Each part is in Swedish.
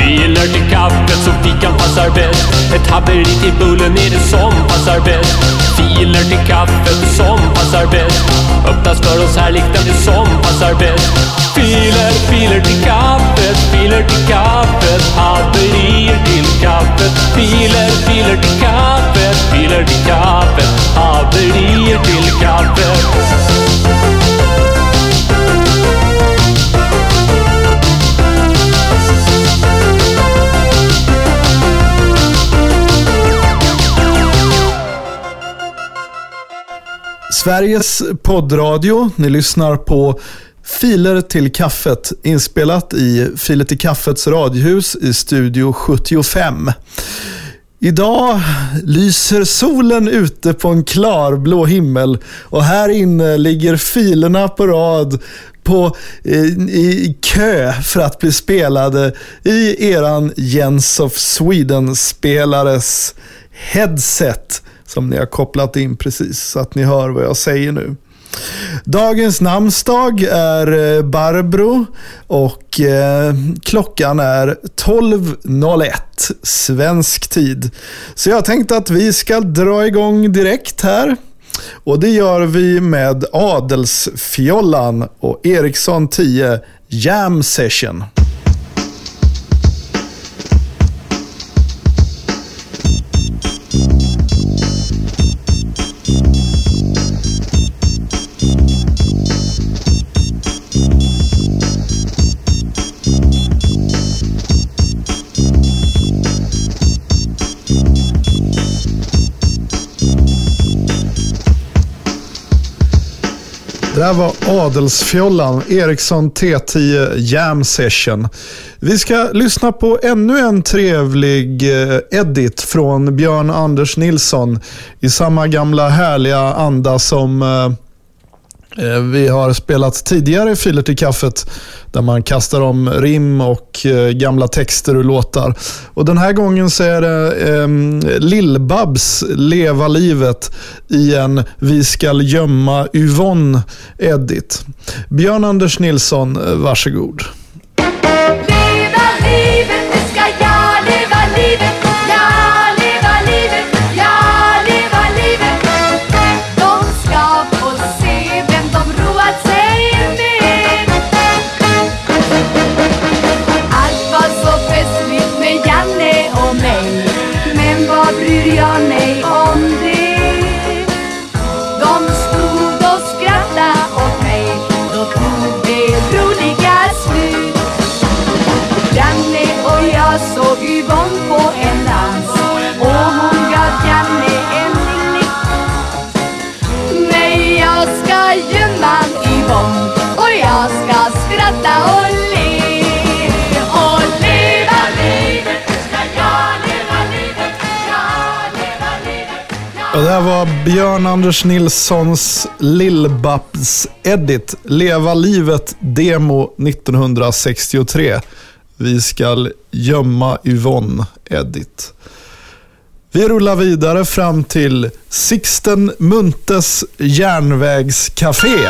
Filer till kaffet så fikan passar bäst. Ett haveri till bullen är det som passar bäst. Filer till kaffet som passar bäst. Öppnas för oss här likt det som passar bäst. Filer, filer till kaffet, filer till kaffet. Haverier till kaffet. Filer, filer till kaffet, filer till kaffet. Haverier till kaffet. Sveriges poddradio. Ni lyssnar på Filer till kaffet, inspelat i Filer till kaffets radiohus i Studio 75. Idag lyser solen ute på en klarblå himmel och här inne ligger filerna på rad på, i, i kö för att bli spelade i eran Jens of Sweden-spelares headset som ni har kopplat in precis så att ni hör vad jag säger nu. Dagens namnsdag är eh, Barbro och eh, klockan är 12.01 svensk tid. Så jag tänkte att vi ska dra igång direkt här. Och det gör vi med Adelsfjollan och Ericsson 10 Jam Session. Det här var Adelsfjollan, Ericsson T10 Jam Session. Vi ska lyssna på ännu en trevlig eh, edit från Björn Anders Nilsson i samma gamla härliga anda som Eh, Eh, vi har spelat tidigare Filer till kaffet där man kastar om rim och eh, gamla texter och låtar. Och Den här gången så är det eh, Lill-Babs Leva livet i en Vi skall gömma Yvonne Edit. Björn Anders Nilsson, eh, varsågod. Och det här var Björn Anders Nilssons Lill-Babs Edit, Leva livet demo 1963. Vi ska gömma Yvonne Edit. Vi rullar vidare fram till Sixten Muntes järnvägscafé.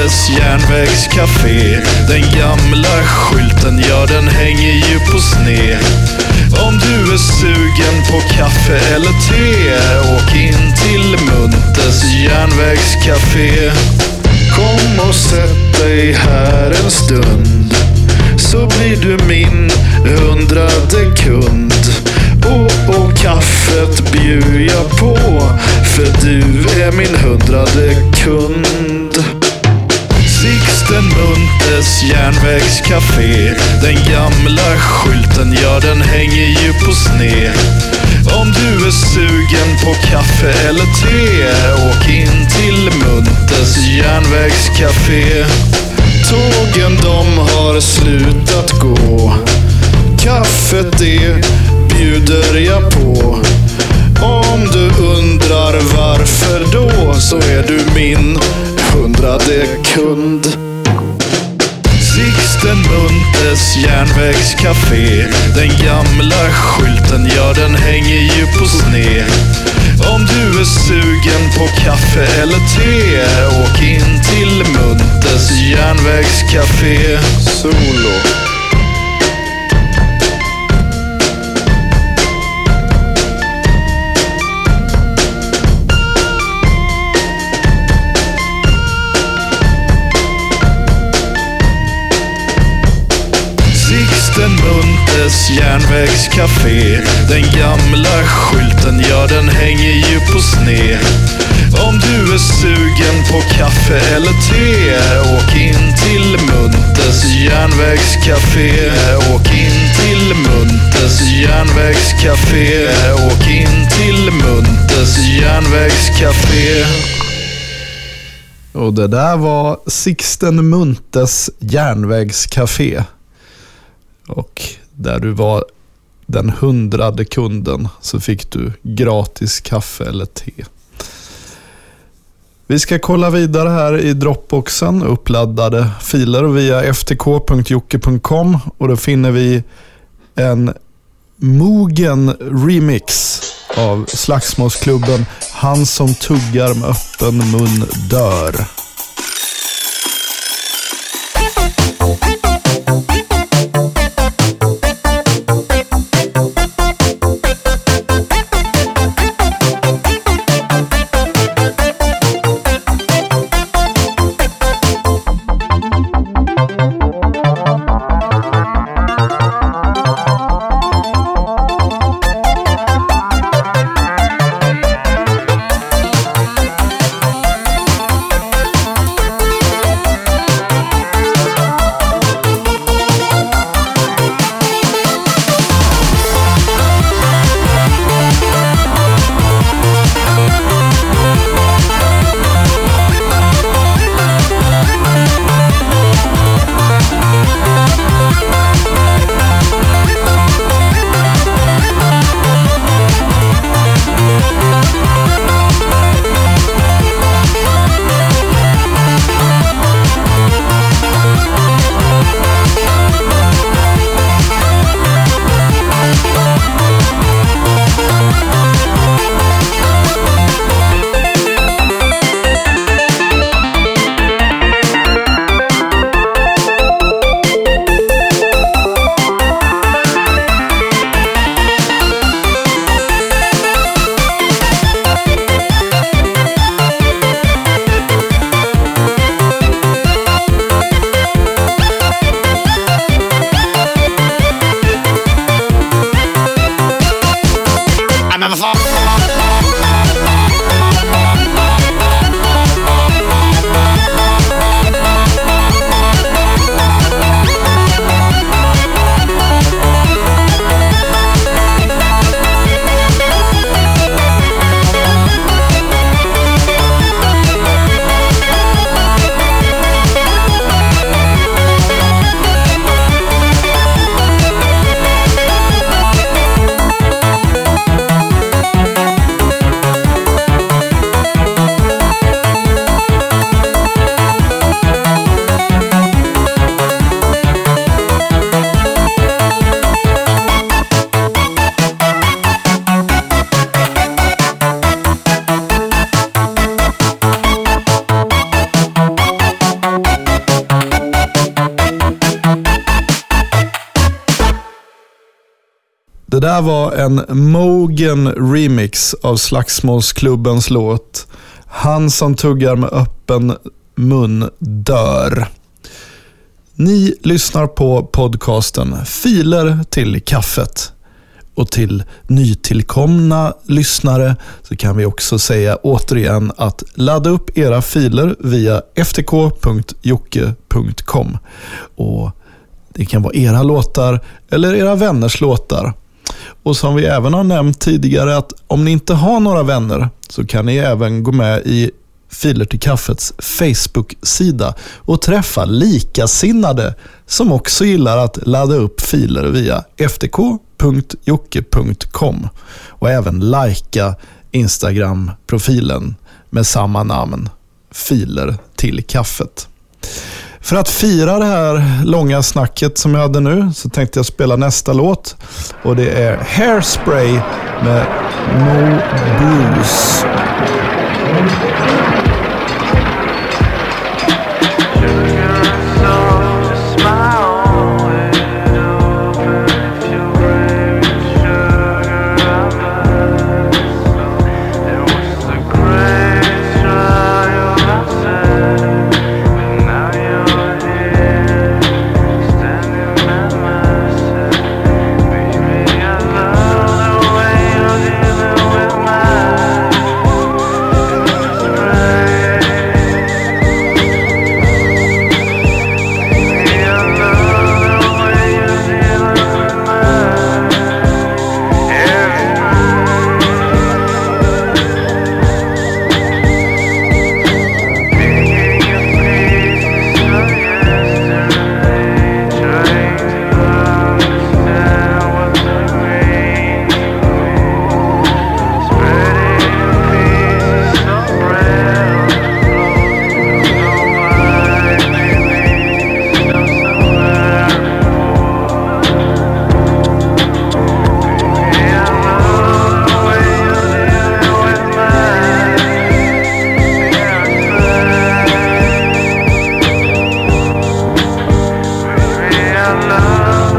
Muntes järnvägscafé. Den gamla skylten, ja den hänger ju på sned Om du är sugen på kaffe eller te Åk in till Muntes järnvägscafé. Kom och sätt dig här en stund Så blir du min hundrade kund. Och, och kaffet bjuder jag på För du är min hundrade kund heter Muntes järnvägscafé. Den gamla skylten, ja den hänger ju på sned. Om du är sugen på kaffe eller te, åk in till Muntes järnvägscafé. Tågen de har slutat gå. Kaffet det bjuder jag på. Om du undrar varför då, så är du min hundrade kund. Släkten Muntes järnvägscafé Den gamla skylten, ja den hänger ju på sned. Om du är sugen på kaffe eller te, åk in till Muntes järnvägscafé. Solo. Muntes järnvägscafé. Den gamla skylten, ja den hänger ju på sned. Om du är sugen på kaffe eller te, åk in till Muntes järnvägscafé. Åk in till Muntes järnvägscafé. Åk in till Muntes järnvägscafé. Och det där var Sixten Muntes järnvägscafé. Och där du var den hundrade kunden så fick du gratis kaffe eller te. Vi ska kolla vidare här i Dropboxen, uppladdade filer via ftk.jocke.com och då finner vi en mogen remix av Slagsmålsklubben Han som tuggar med öppen mun dör. Det var en Mogen remix av Slagsmålsklubbens låt Han som tuggar med öppen mun dör. Ni lyssnar på podcasten Filer till kaffet. Och till nytillkomna lyssnare så kan vi också säga återigen att ladda upp era filer via ftk.jocke.com. Och Det kan vara era låtar eller era vänners låtar. Och som vi även har nämnt tidigare att om ni inte har några vänner så kan ni även gå med i Filer till kaffets Facebook-sida och träffa likasinnade som också gillar att ladda upp filer via ftk.jocke.com och även likea Instagram-profilen med samma namn, Filer till kaffet. För att fira det här långa snacket som jag hade nu så tänkte jag spela nästa låt. Och det är Hairspray med Mo Bruce. Det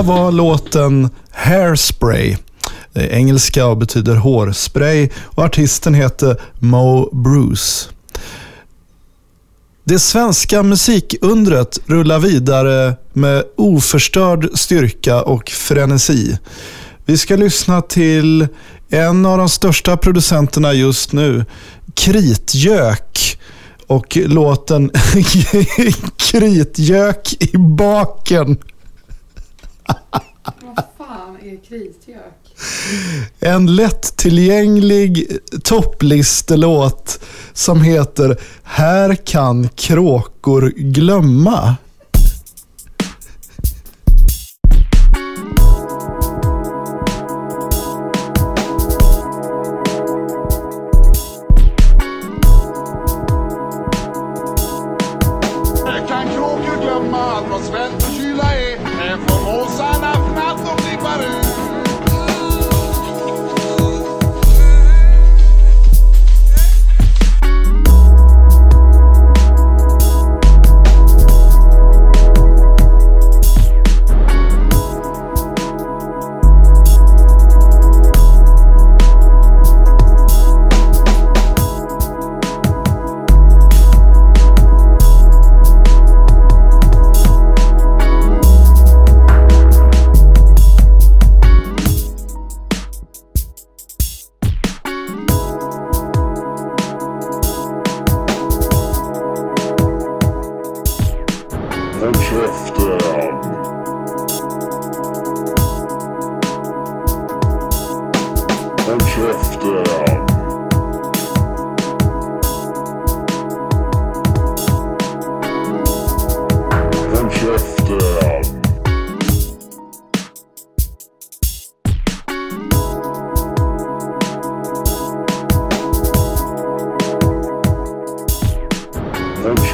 här var låten Hairspray. Det är engelska och betyder hårspray och artisten heter Mo Bruce. Det svenska musikundret rullar vidare med oförstörd styrka och frenesi. Vi ska lyssna till en av de största producenterna just nu, Kritgök och låten Kritgök i baken. Vad fan är kritgök? En lättillgänglig topplistelåt som heter Här kan kråkor glömma.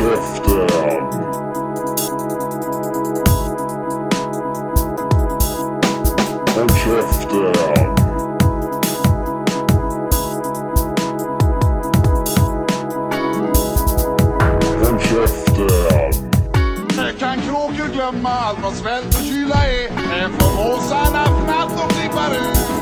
Käften! Håll käften! Håll käften! Kan kråkor glömma allt vad svält och kyla är. Är för måsarna fnatt och klippar ut.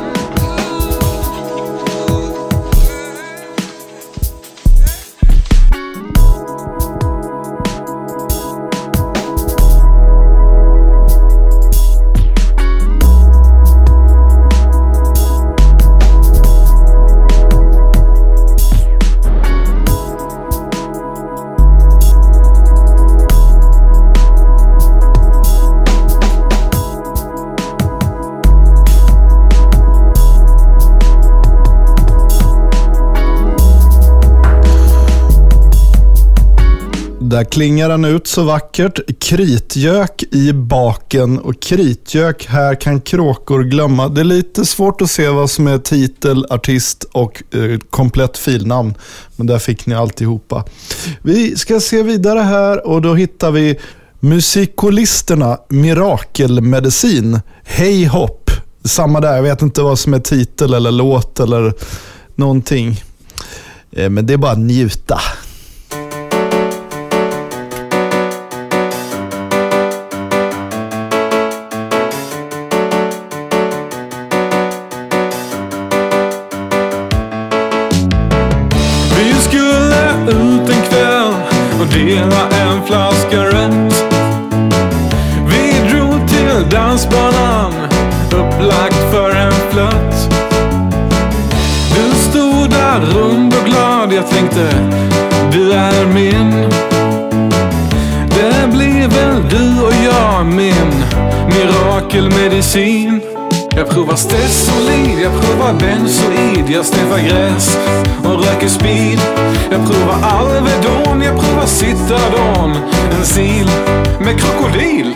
Där klingar den ut så vackert. Kritgök i baken och kritgök, här kan kråkor glömma. Det är lite svårt att se vad som är titel, artist och eh, komplett filnamn. Men där fick ni alltihopa. Vi ska se vidare här och då hittar vi Musikolisterna Mirakelmedicin. Hej hopp. Samma där, jag vet inte vad som är titel eller låt eller någonting. Eh, men det är bara att njuta. Jag sniffar gräs och röker speed. Jag provar Alvedon, jag provar Citadon, en sil med krokodil.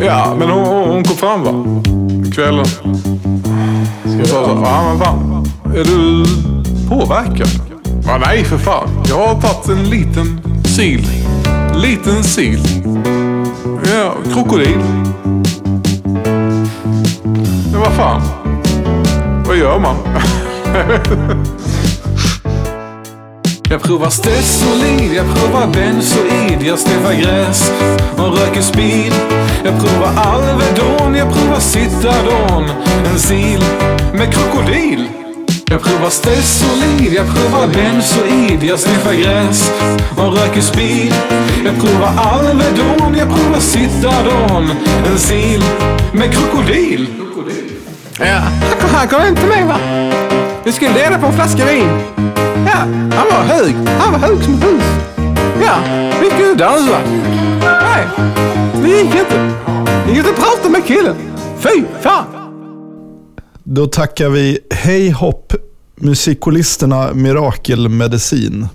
Ja, men hon, hon kom fram va? Kvällen. Ska jag ta så? Ja, men fan. Är du påverkad? Ja, nej, för fan. Jag har tagit en liten sil. Liten sil. Ja, krokodil. Men vad fan? Vad gör man? Jag provar Stesolid, jag provar Benzoid, jag sniffar gräs och röker speed. Jag provar Alvedon, jag provar Citadon, en sil. Jag provar Stesolid, jag provar Benzoid, jag sniffar gräs och röker speed. Jag provar Alvedon, jag provar Citadon, en sil med krokodil. Ja, han, kom hem till mig va. Vi skulle dela på en flaska vin. Ja, han var hög. Han var hög som ett hus. Ja, vi och dansade. Nej, det gick inte. Det gick inte att prata med killen. Fy fan. Då tackar vi Hej Hopp, musikolisterna Mirakelmedicin.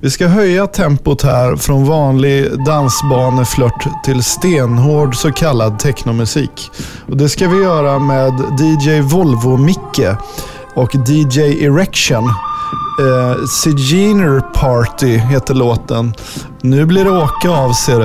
Vi ska höja tempot här från vanlig dansbaneflört till stenhård så kallad technomusik. Och det ska vi göra med DJ Volvo-Micke och DJ Erection. Eh, Siginer Party heter låten. Nu blir det åka av ser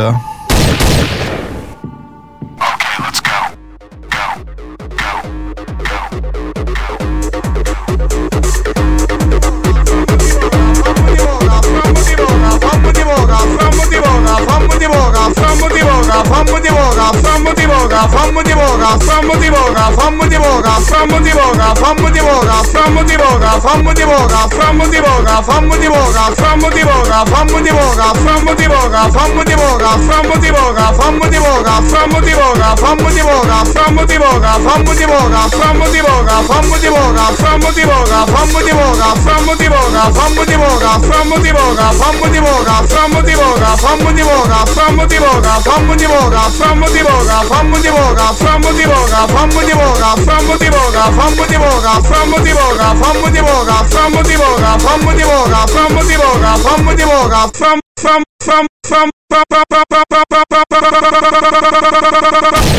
boga, fammo di boga, fammo di boga, fammo di boga, fammo di boga, fammo di boga, fammo di boga, fammo di boga, fammo di boga, fammo di boga, fammo di boga, fammo di boga, fammo di boga, fammo di boga, fammo di boga, fammo di boga, boga, bambu di boga, bambu di boga, bambu di boga, bambu di boga, bambu di boga, bambu di boga, bambu di boga, bambu di boga, bambu di boga, bambu di boga, bambu di boga, bambu di boga, bambu di boga, bambu di boga, bambu di boga, bambu di boga, bambu di boga, bambu di boga, bambu di boga, bam bam bam bam bam bam bam bam bam bam bam bam bam bam bam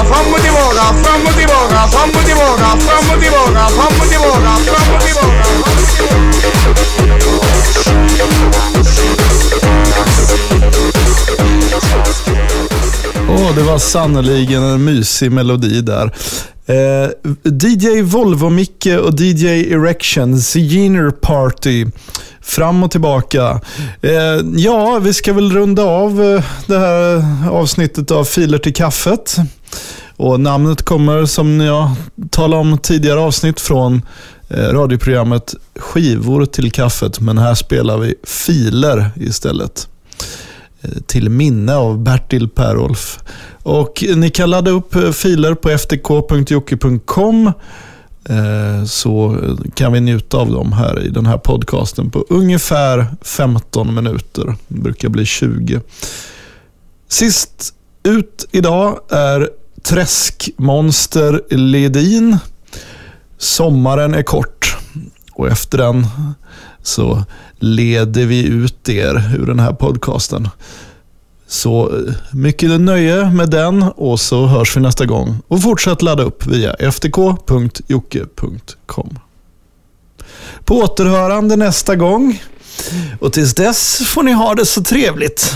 fram och tillbaka, fram och tillbaka, fram och tillbaka, fram och tillbaka, fram och tillbaka, fram och tillbaka. Åh, det var sannoliken en mysig melodi där. Eh, DJ Volvo-Micke och DJ Erection, Senior Party. Fram och tillbaka. Eh, ja, vi ska väl runda av eh, det här avsnittet av Filer till kaffet. Och namnet kommer, som jag talade om tidigare avsnitt, från eh, radioprogrammet Skivor till kaffet. Men här spelar vi filer istället Eh, till minne av Bertil Perolf. Och ni kan ladda upp eh, filer på ftk.jocke.com eh, så kan vi njuta av dem här i den här podcasten på ungefär 15 minuter. Det brukar bli 20. Sist ut idag är Träskmonster Ledin. Sommaren är kort och efter den så leder vi ut er ur den här podcasten. Så eh, mycket nöje med den och så hörs vi nästa gång. Och fortsätt ladda upp via ftk.jocke.com. På återhörande nästa gång. Och tills dess får ni ha det så trevligt.